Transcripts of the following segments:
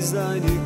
design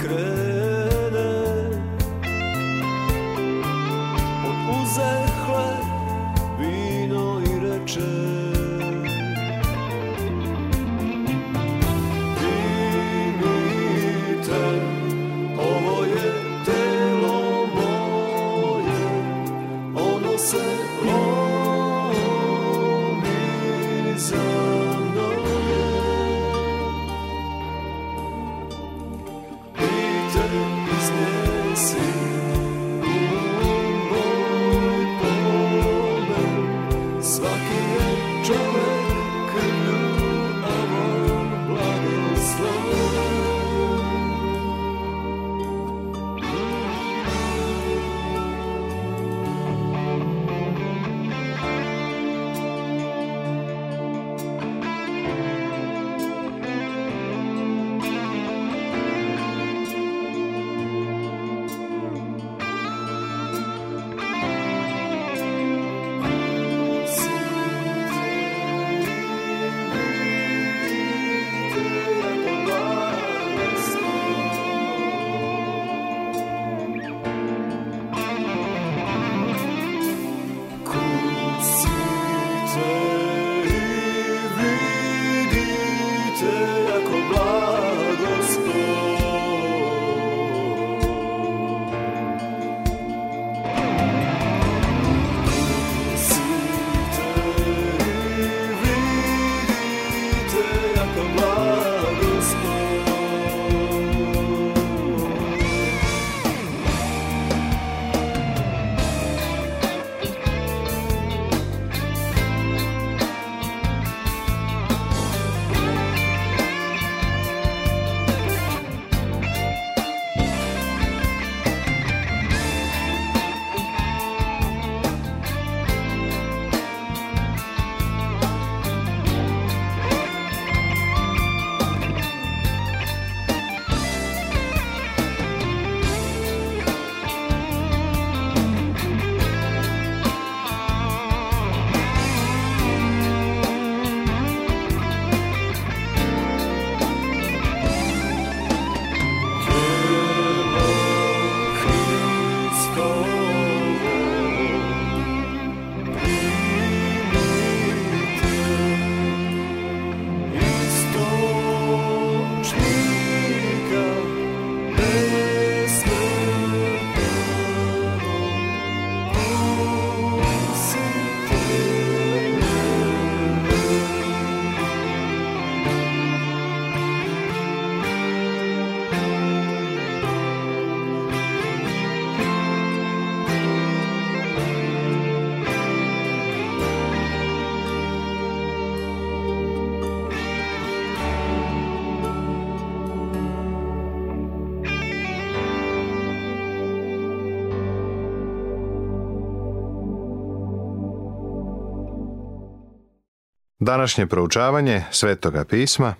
Današnje proučavanje Svetoga pisma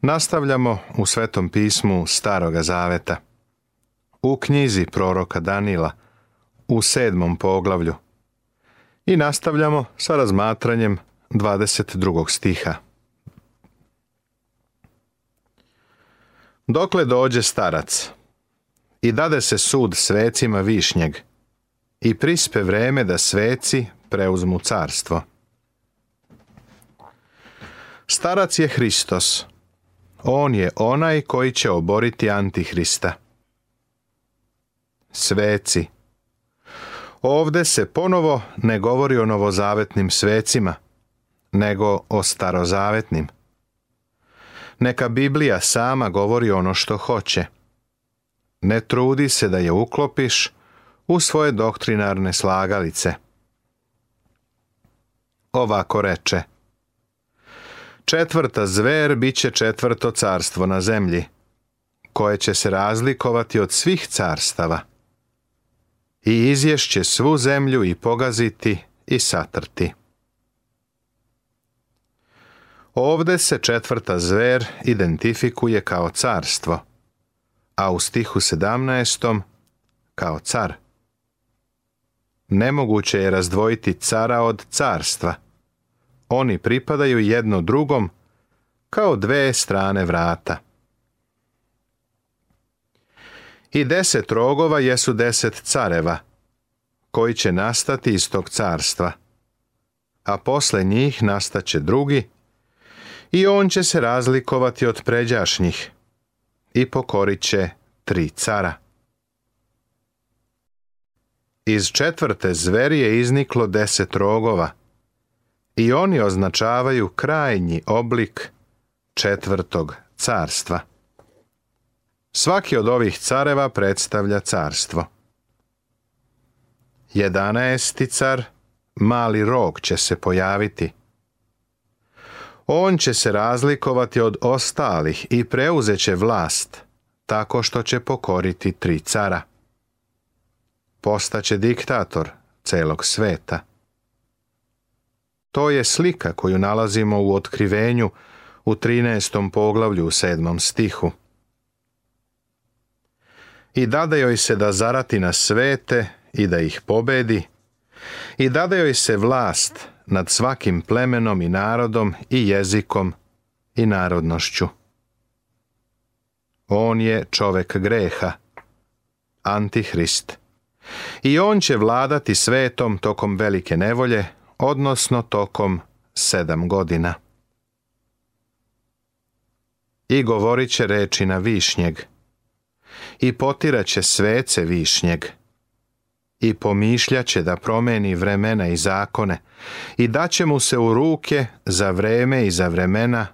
nastavljamo u Svetom pismu Staroga zaveta. U knjizi proroka Danila u sedmom poglavlju i nastavljamo sa razmatranjem 22. stiha. Dokle dođe starac i dade se sud svecima višnjeg i prispe vreme da sveci preuzmu carstvo – Starac je Hristos. On je onaj koji će oboriti Antihrista. Sveci Ovde se ponovo ne govori o novozavetnim svecima, nego o starozavetnim. Neka Biblija sama govori ono što hoće. Ne trudi se da je uklopiš u svoje doktrinarne slagalice. Ovako reče – Četvrta zver bit će četvrto carstvo na zemlji, koje će se razlikovati od svih carstava i izješće svu zemlju i pogaziti i satrti. Ovde se četvrta zver identifikuje kao carstvo, a u stihu 17. kao car. Nemoguće je razdvojiti cara od carstva – oni pripadaju jedno drugom kao dve strane vrata. I deset rogova jesu deset careva, koji će nastati iz tog carstva, a posle njih nastaće drugi, i on će se razlikovati od pređašnjih i pokorit će tri cara. Iz četvrte zveri je izniklo deset rogova, i oni označavaju krajnji oblik četvrtog carstva. Svaki od ovih careva predstavlja carstvo. Jedanaesti car, mali rog će se pojaviti. On će se razlikovati od ostalih i preuzet će vlast tako što će pokoriti tri cara. Postaće diktator celog sveta. To je slika koju nalazimo u otkrivenju u 13. poglavlju u 7. stihu. I dade joj se da zarati na svete i da ih pobedi. I dada joj se vlast nad svakim plemenom i narodom i jezikom i narodnošću. On je čovek greha, antihrist. I on će vladati svetom tokom velike nevolje odnosno tokom sedam godina. I govorit će reči na višnjeg, i potiraće svece višnjeg, i pomišljaće da promeni vremena i zakone, i daće mu se u ruke za vreme i za vremena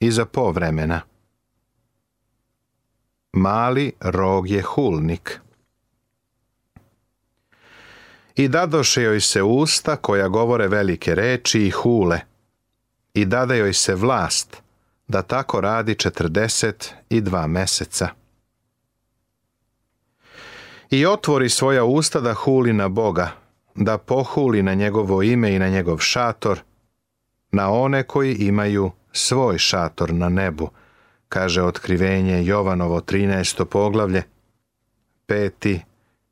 i za povremena. Mali rog je hulnik. I dadoše joj se usta koja govore velike reči i hule. I dada joj se vlast, da tako radi četrdeset i dva meseca. I otvori svoja usta da huli na Boga, da pohuli na njegovo ime i na njegov šator, na one koji imaju svoj šator na nebu, kaže otkrivenje Jovanovo 13. poglavlje, 5.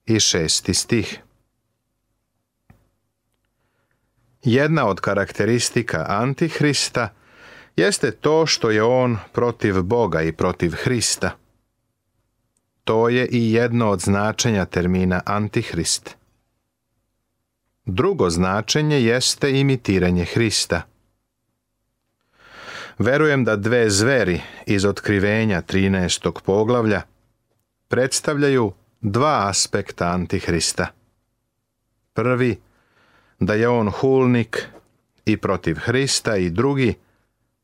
i 6. stih. Jedna od karakteristika Antihrista jeste to što je on protiv Boga i protiv Hrista. To je i jedno od značenja termina Antihrist. Drugo značenje jeste imitiranje Hrista. Verujem da dve zveri iz otkrivenja 13. poglavlja predstavljaju dva aspekta Antihrista. Prvi – da je on hulnik i protiv Hrista i drugi,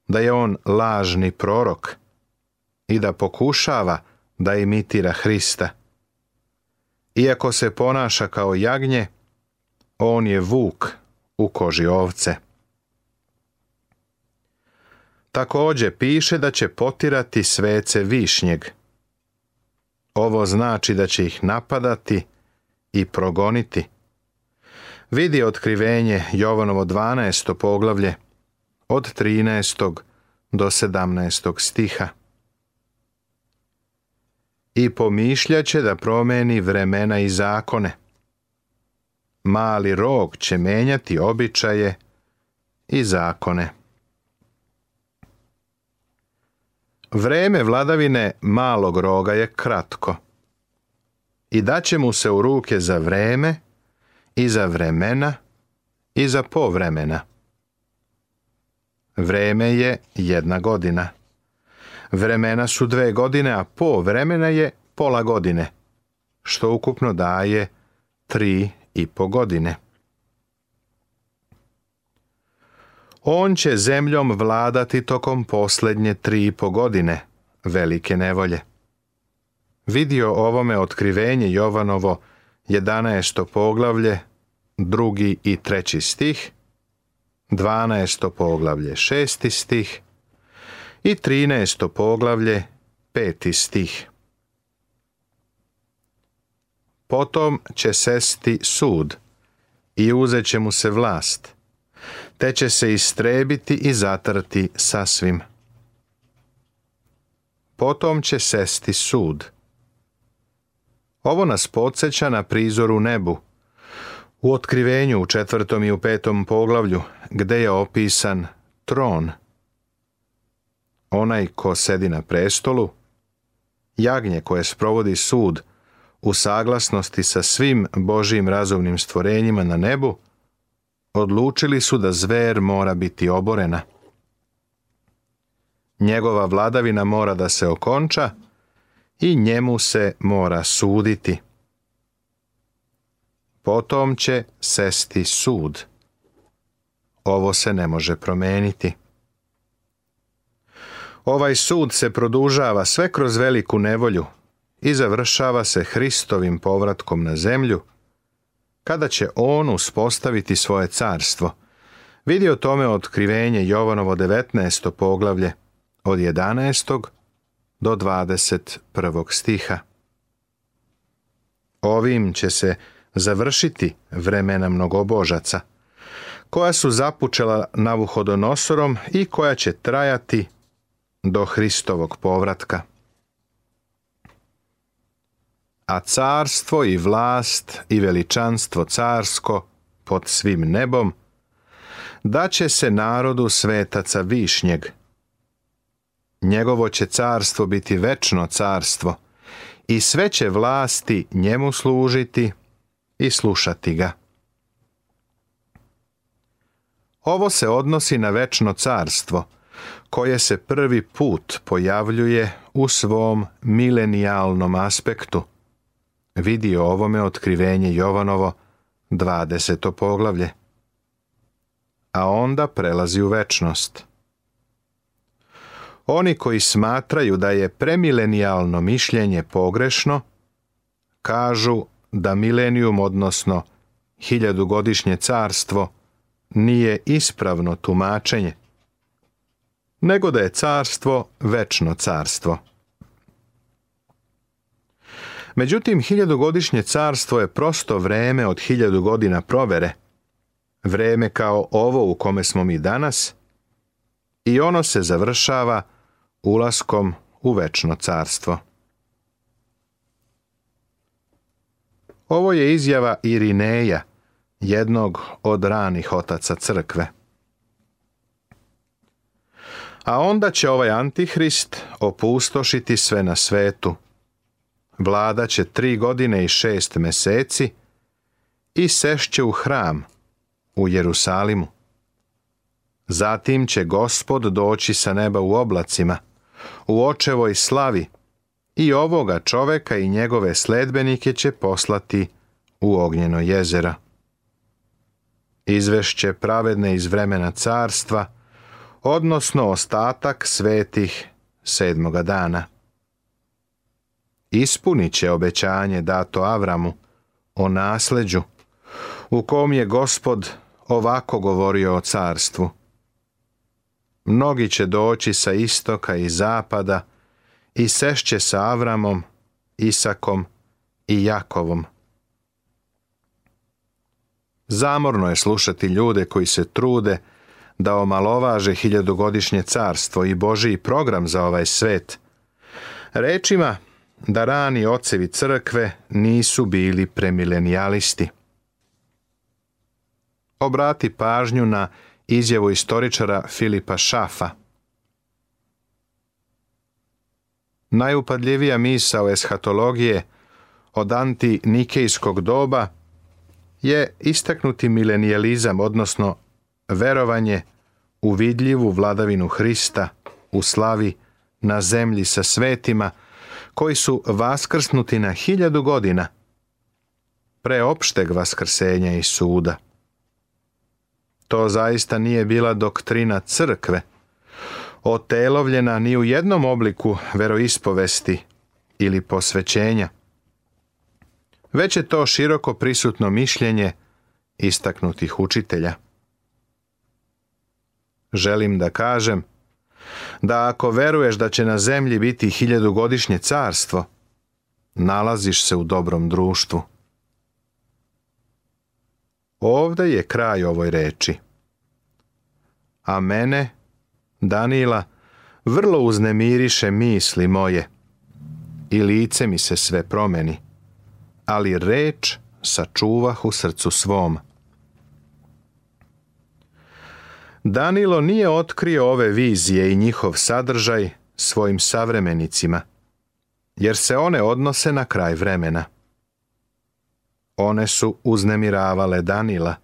da je on lažni prorok i da pokušava da imitira Hrista. Iako se ponaša kao jagnje, on je vuk u koži ovce. Također piše da će potirati svece višnjeg. Ovo znači da će ih napadati i progoniti vidi otkrivenje Jovanovo 12. poglavlje od 13. do 17. stiha. I pomišljaće da promeni vremena i zakone. Mali rog će menjati običaje i zakone. Vreme vladavine malog roga je kratko i daće mu se u ruke za vreme i za vremena i za povremena. Vreme je jedna godina. Vremena su dve godine, a povremena je pola godine, što ukupno daje tri i po godine. On će zemljom vladati tokom posljednje tri i po godine, velike nevolje. Vidio ovome otkrivenje Jovanovo 11. poglavlje, drugi i treći stih, 12. poglavlje, šesti stih i 13. poglavlje, peti stih. Potom će sesti sud i uzet će mu se vlast, te će se istrebiti i zatrti sa svim. Potom će sesti sud ovo nas podsjeća na prizor u nebu. U otkrivenju u četvrtom i u petom poglavlju, gde je opisan tron. Onaj ko sedi na prestolu, jagnje koje sprovodi sud u saglasnosti sa svim Božijim razumnim stvorenjima na nebu, odlučili su da zver mora biti oborena. Njegova vladavina mora da se okonča, i njemu se mora suditi. Potom će sesti sud. Ovo se ne može promeniti. Ovaj sud se produžava sve kroz veliku nevolju i završava se Hristovim povratkom na zemlju, kada će On uspostaviti svoje carstvo. Vidio tome otkrivenje Jovanovo 19. poglavlje od 11 do 21. stiha. Ovim će se završiti vremena mnogobožaca, koja su započela Navuhodonosorom i koja će trajati do Hristovog povratka. A carstvo i vlast i veličanstvo carsko pod svim nebom daće se narodu svetaca višnjeg – njegovo će carstvo biti večno carstvo i sve će vlasti njemu služiti i slušati ga. Ovo se odnosi na večno carstvo, koje se prvi put pojavljuje u svom milenijalnom aspektu. Vidi ovome otkrivenje Jovanovo, 20. poglavlje. A onda prelazi u večnost. Oni koji smatraju da je premilenijalno mišljenje pogrešno, kažu da milenijum, odnosno hiljadugodišnje carstvo, nije ispravno tumačenje, nego da je carstvo večno carstvo. Međutim, hiljadugodišnje carstvo je prosto vreme od hiljadu godina provere, vreme kao ovo u kome smo mi danas, i ono se završava ulaskom u večno carstvo. Ovo je izjava Irineja, jednog od ranih otaca crkve. A onda će ovaj antihrist opustošiti sve na svetu. Vlada će tri godine i šest meseci i sešće u hram u Jerusalimu. Zatim će gospod doći sa neba u oblacima – u očevoj slavi i ovoga čoveka i njegove sledbenike će poslati u ognjeno jezera. Izvešće pravedne iz vremena carstva, odnosno ostatak svetih sedmoga dana. Ispunit će obećanje dato Avramu o nasleđu, u kom je gospod ovako govorio o carstvu. Mnogi će doći sa istoka i zapada i sešće sa Avramom, Isakom i Jakovom. Zamorno je slušati ljude koji se trude da omalovaže hiljadugodišnje carstvo i Božiji program za ovaj svet. Rečima da rani ocevi crkve nisu bili premilenijalisti. Obrati pažnju na izjavu istoričara Filipa Šafa. Najupadljivija o eshatologije od anti-Nikejskog doba je istaknuti milenijalizam, odnosno verovanje u vidljivu vladavinu Hrista u slavi na zemlji sa svetima koji su vaskrsnuti na hiljadu godina preopšteg vaskrsenja i suda. To zaista nije bila doktrina crkve, otelovljena ni u jednom obliku veroispovesti ili posvećenja. Već je to široko prisutno mišljenje istaknutih učitelja. Želim da kažem da ako veruješ da će na zemlji biti hiljadugodišnje carstvo, nalaziš se u dobrom društvu. Ovdje je kraj ovoj reči. A mene, Danila, vrlo uznemiriše misli moje i lice mi se sve promeni, ali reč sačuvah u srcu svom. Danilo nije otkrio ove vizije i njihov sadržaj svojim savremenicima, jer se one odnose na kraj vremena one su uznemiravale Danila.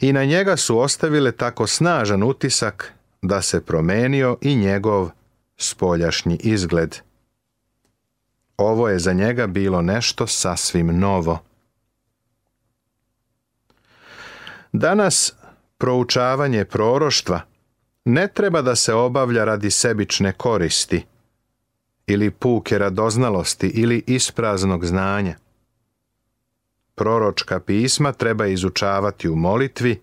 I na njega su ostavile tako snažan utisak da se promenio i njegov spoljašnji izgled. Ovo je za njega bilo nešto sasvim novo. Danas proučavanje proroštva ne treba da se obavlja radi sebične koristi ili puke radoznalosti ili ispraznog znanja proročka pisma treba izučavati u molitvi,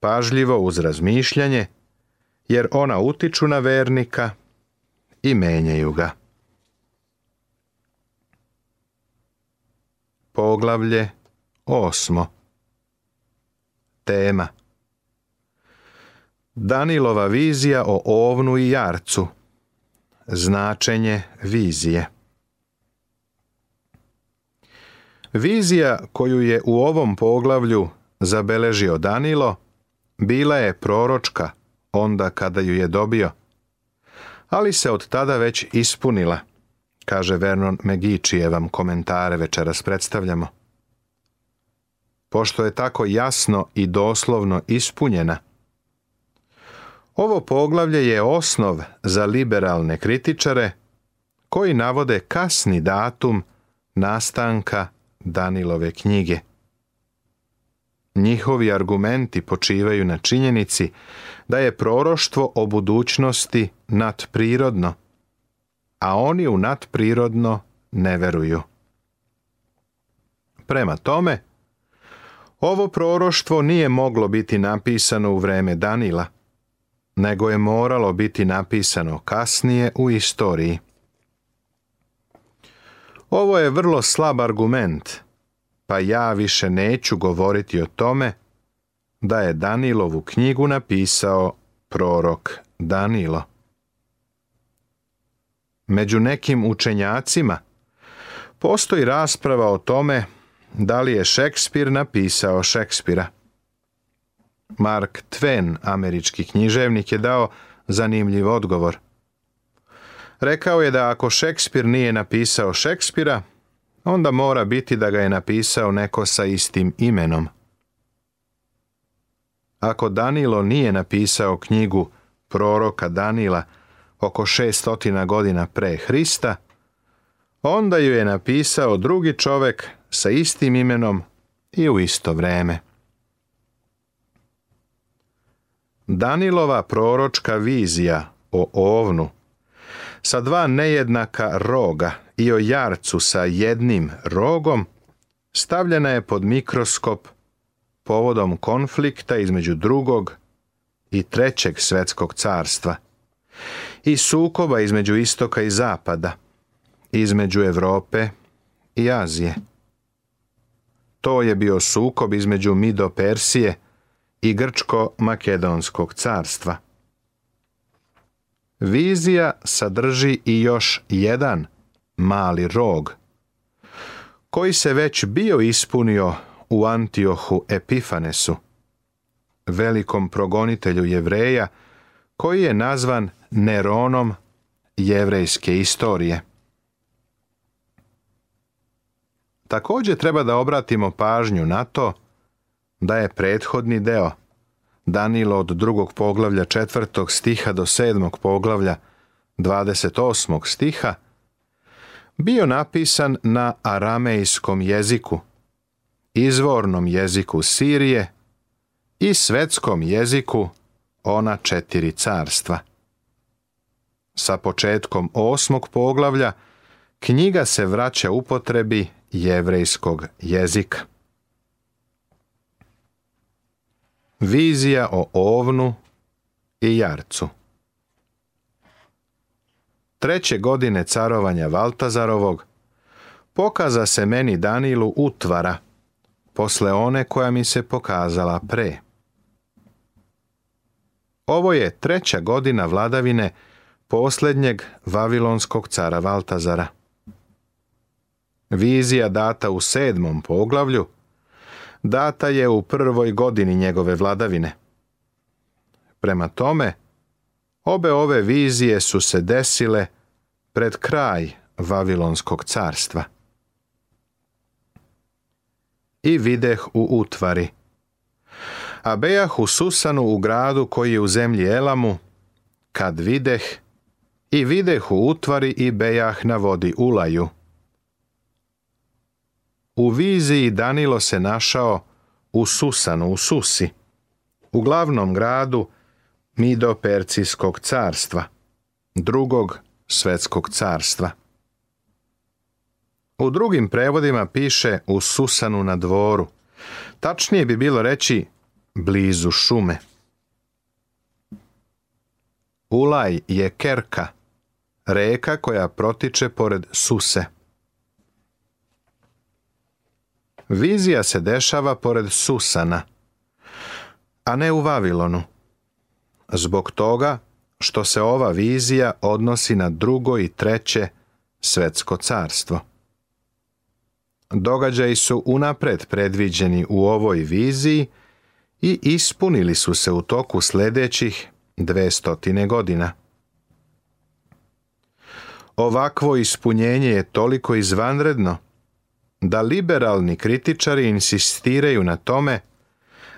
pažljivo uz razmišljanje, jer ona utiču na vernika i menjaju ga. Poglavlje osmo Tema Danilova vizija o ovnu i jarcu Značenje vizije Vizija koju je u ovom poglavlju zabeležio Danilo bila je proročka onda kada ju je dobio, ali se od tada već ispunila, kaže Vernon Megičije vam komentare večeras predstavljamo. Pošto je tako jasno i doslovno ispunjena, ovo poglavlje je osnov za liberalne kritičare koji navode kasni datum nastanka Danilove knjige. Njihovi argumenti počivaju na činjenici da je proroštvo o budućnosti nadprirodno, a oni u nadprirodno ne veruju. Prema tome, ovo proroštvo nije moglo biti napisano u vreme Danila, nego je moralo biti napisano kasnije u istoriji. Ovo je vrlo slab argument, pa ja više neću govoriti o tome da je Danilovu knjigu napisao prorok Danilo. Među nekim učenjacima postoji rasprava o tome da li je Šekspir napisao Šekspira. Mark Twain, američki književnik, je dao zanimljiv odgovor. Rekao je da ako Šekspir nije napisao Šekspira, onda mora biti da ga je napisao neko sa istim imenom. Ako Danilo nije napisao knjigu proroka Danila oko 600 godina pre Hrista, onda ju je napisao drugi čovek sa istim imenom i u isto vreme. Danilova proročka vizija o ovnu sa dva nejednaka roga i o jarcu sa jednim rogom stavljena je pod mikroskop povodom konflikta između drugog i trećeg svetskog carstva i sukoba između istoka i zapada, između Europe i Azije. To je bio sukob između Mido Persije i Grčko-Makedonskog carstva. Vizija sadrži i još jedan mali rog, koji se već bio ispunio u Antiohu Epifanesu, velikom progonitelju jevreja, koji je nazvan Neronom jevrejske istorije. Također treba da obratimo pažnju na to da je prethodni deo – Danilo od drugog poglavlja četvrtog stiha do sedmog poglavlja 28. stiha bio napisan na aramejskom jeziku, izvornom jeziku Sirije i svetskom jeziku ona četiri carstva. Sa početkom osmog poglavlja knjiga se vraća upotrebi jevrejskog jezika. Vizija o ovnu i jarcu. Treće godine carovanja Valtazarovog pokaza se meni Danilu utvara, posle one koja mi se pokazala pre. Ovo je treća godina vladavine posljednjeg vavilonskog cara Valtazara. Vizija data u sedmom poglavlju – data je u prvoj godini njegove vladavine. Prema tome, obe ove vizije su se desile pred kraj Vavilonskog carstva. I videh u utvari. A bejah u Susanu u gradu koji je u zemlji Elamu, kad videh, i videh u utvari i bejah na vodi Ulaju. U viziji Danilo se našao u Susanu, u Susi, u glavnom gradu Midopercijskog carstva, drugog svetskog carstva. U drugim prevodima piše u Susanu na dvoru. Tačnije bi bilo reći blizu šume. Ulaj je kerka, reka koja protiče pored Suse. Vizija se dešava pored Susana, a ne u Vavilonu. Zbog toga što se ova vizija odnosi na drugo i treće svetsko carstvo. Događaji su unapred predviđeni u ovoj viziji i ispunili su se u toku sljedećih dvestotine godina. Ovakvo ispunjenje je toliko izvanredno da liberalni kritičari insistiraju na tome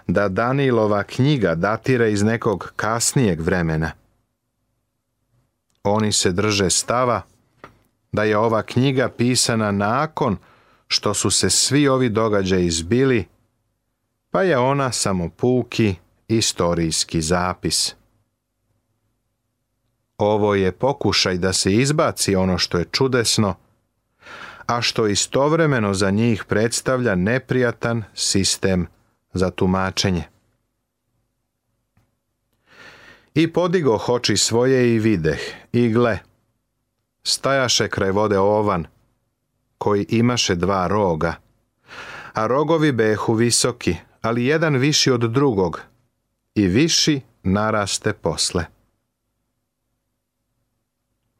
da Danilova knjiga datira iz nekog kasnijeg vremena. Oni se drže stava da je ova knjiga pisana nakon što su se svi ovi događaj izbili, pa je ona samo puki istorijski zapis. Ovo je pokušaj da se izbaci ono što je čudesno, a što istovremeno za njih predstavlja neprijatan sistem za tumačenje. I podigo hoči svoje i videh, i gle, stajaše kraj vode ovan, koji imaše dva roga, a rogovi behu visoki, ali jedan viši od drugog, i viši naraste posle.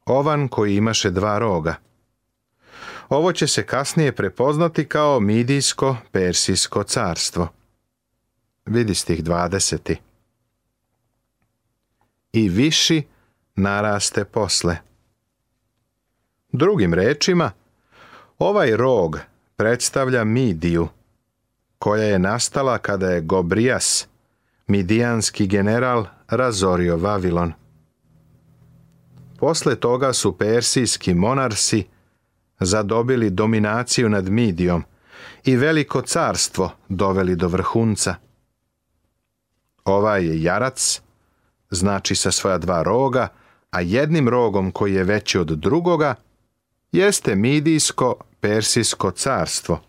Ovan koji imaše dva roga, ovo će se kasnije prepoznati kao Midijsko-Persijsko carstvo. Vidi stih 20. I viši naraste posle. Drugim rečima, ovaj rog predstavlja Midiju, koja je nastala kada je Gobrijas, midijanski general, razorio Vavilon. Posle toga su persijski monarsi zadobili dominaciju nad Midijom i veliko carstvo doveli do vrhunca. Ovaj je jarac, znači sa svoja dva roga, a jednim rogom koji je veći od drugoga, jeste Midijsko Persijsko carstvo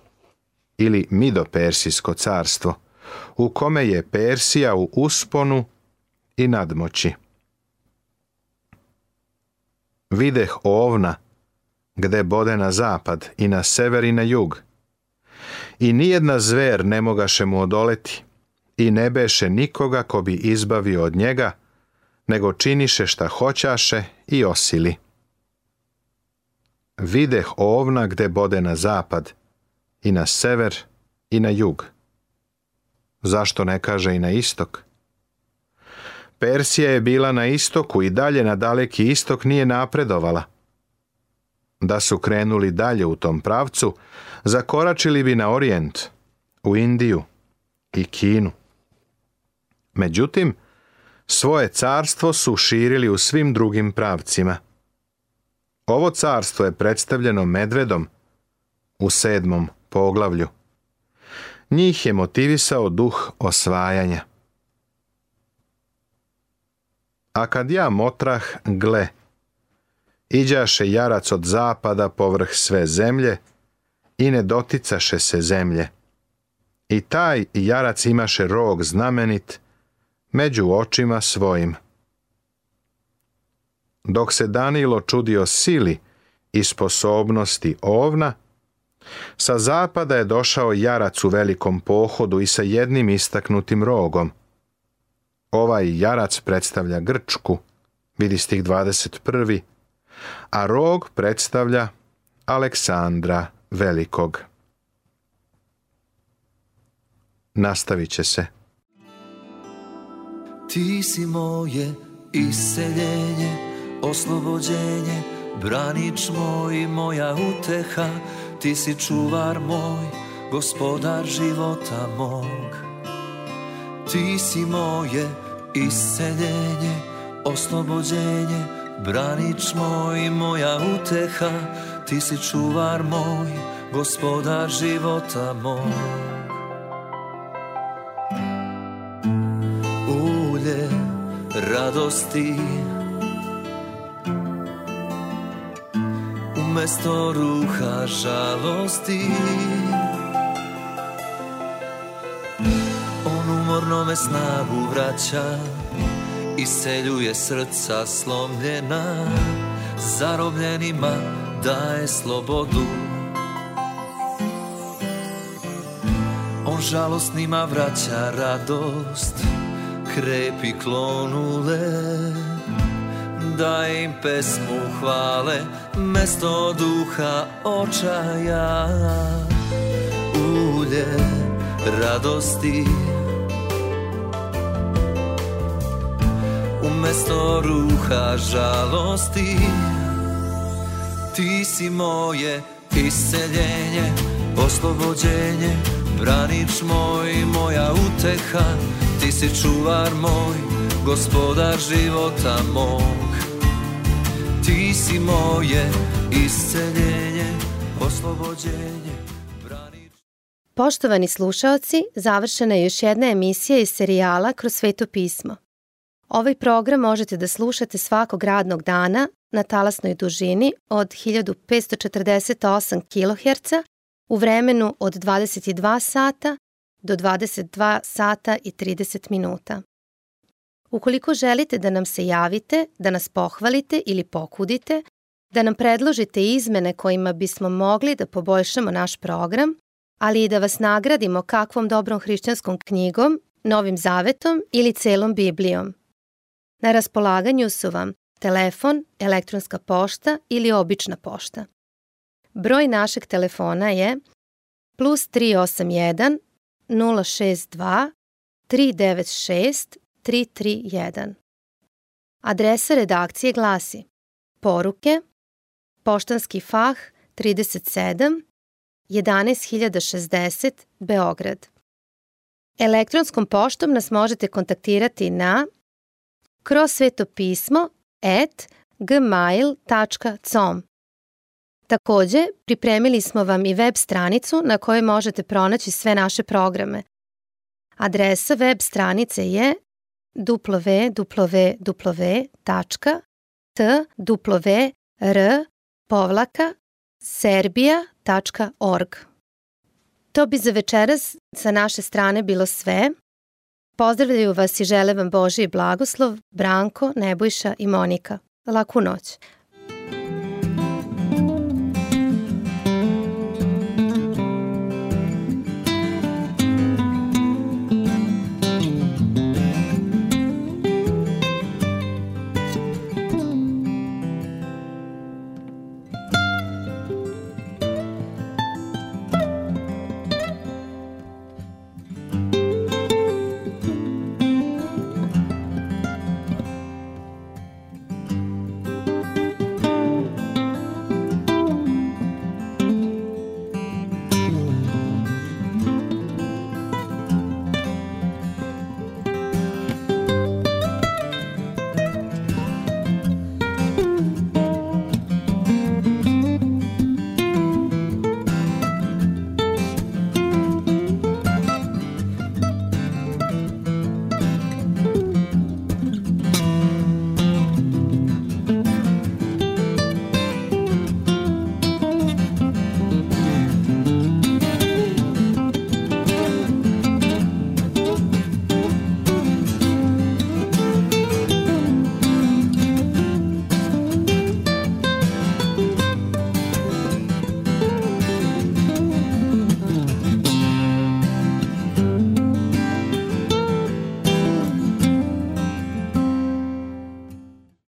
ili Midopersijsko carstvo, u kome je Persija u usponu i nadmoći. Videh ovna, gde bode na zapad i na sever i na jug. I nijedna zver ne mogaše mu odoleti i ne beše nikoga ko bi izbavio od njega, nego činiše šta hoćaše i osili. Videh ovna gde bode na zapad i na sever i na jug. Zašto ne kaže i na istok? Persija je bila na istoku i dalje na daleki istok nije napredovala. Da su krenuli dalje u tom pravcu, zakoračili bi na Orijent, u Indiju i Kinu. Međutim, svoje carstvo su širili u svim drugim pravcima. Ovo carstvo je predstavljeno medvedom u sedmom poglavlju. Njih je motivisao duh osvajanja. A kad ja motrah, gle, Iđaše jarac od zapada povrh sve zemlje i ne doticaše se zemlje. I taj jarac imaše rog znamenit među očima svojim. Dok se Danilo čudio sili i sposobnosti ovna, sa zapada je došao jarac u velikom pohodu i sa jednim istaknutim rogom. Ovaj jarac predstavlja Grčku, vidi stih 21 a rog predstavlja Aleksandra Velikog. Nastavit će se. Ti si moje iseljenje, oslobođenje, branič moj moja uteha, ti si čuvar moj, gospodar života mog. Ti si moje iseljenje, oslobođenje, Branič moj, moja uteha, ti si čuvar moj, gospoda života moj. Ulje radosti, umesto ruha žalosti. On umorno me snagu vraća, Iseljuje srca slomljena Zarobljenima daje slobodu On žalostnima vraća radost Krepi klonule da im pesmu hvale Mesto duha očaja Ulje radosti umesto ruha žalosti Ti si moje isceljenje, oslobođenje Branič moj, moja uteha Ti si čuvar moj, gospodar života mog Ti si moje isceljenje, oslobođenje Poštovani slušaoci, završena je još jedna emisija iz serijala Kroz sveto pismo. Ovaj program možete da slušate svakog radnog dana na talasnoj dužini od 1548 kHz u vremenu od 22 sata do 22 sata i 30 minuta. Ukoliko želite da nam se javite, da nas pohvalite ili pokudite, da nam predložite izmene kojima bismo mogli da poboljšamo naš program, ali i da vas nagradimo kakvom dobrom hrišćanskom knjigom, Novim Zavetom ili celom Biblijom, na raspolaganju su vam telefon, elektronska pošta ili obična pošta. Broj našeg telefona je plus 381 062 396 331. Adresa redakcije glasi Poruke, Poštanski fah 37 11060 Beograd. Elektronskom poštom nas možete kontaktirati na kroz svetopismo at gmail.com. Također, pripremili smo vam i web stranicu na kojoj možete pronaći sve naše programe. Adresa web stranice je www.twr.serbia.org. To bi za večeras sa naše strane bilo sve. Pozdravljaju vas i žele vam Boži blagoslov Branko, Nebojša i Monika. Laku noć.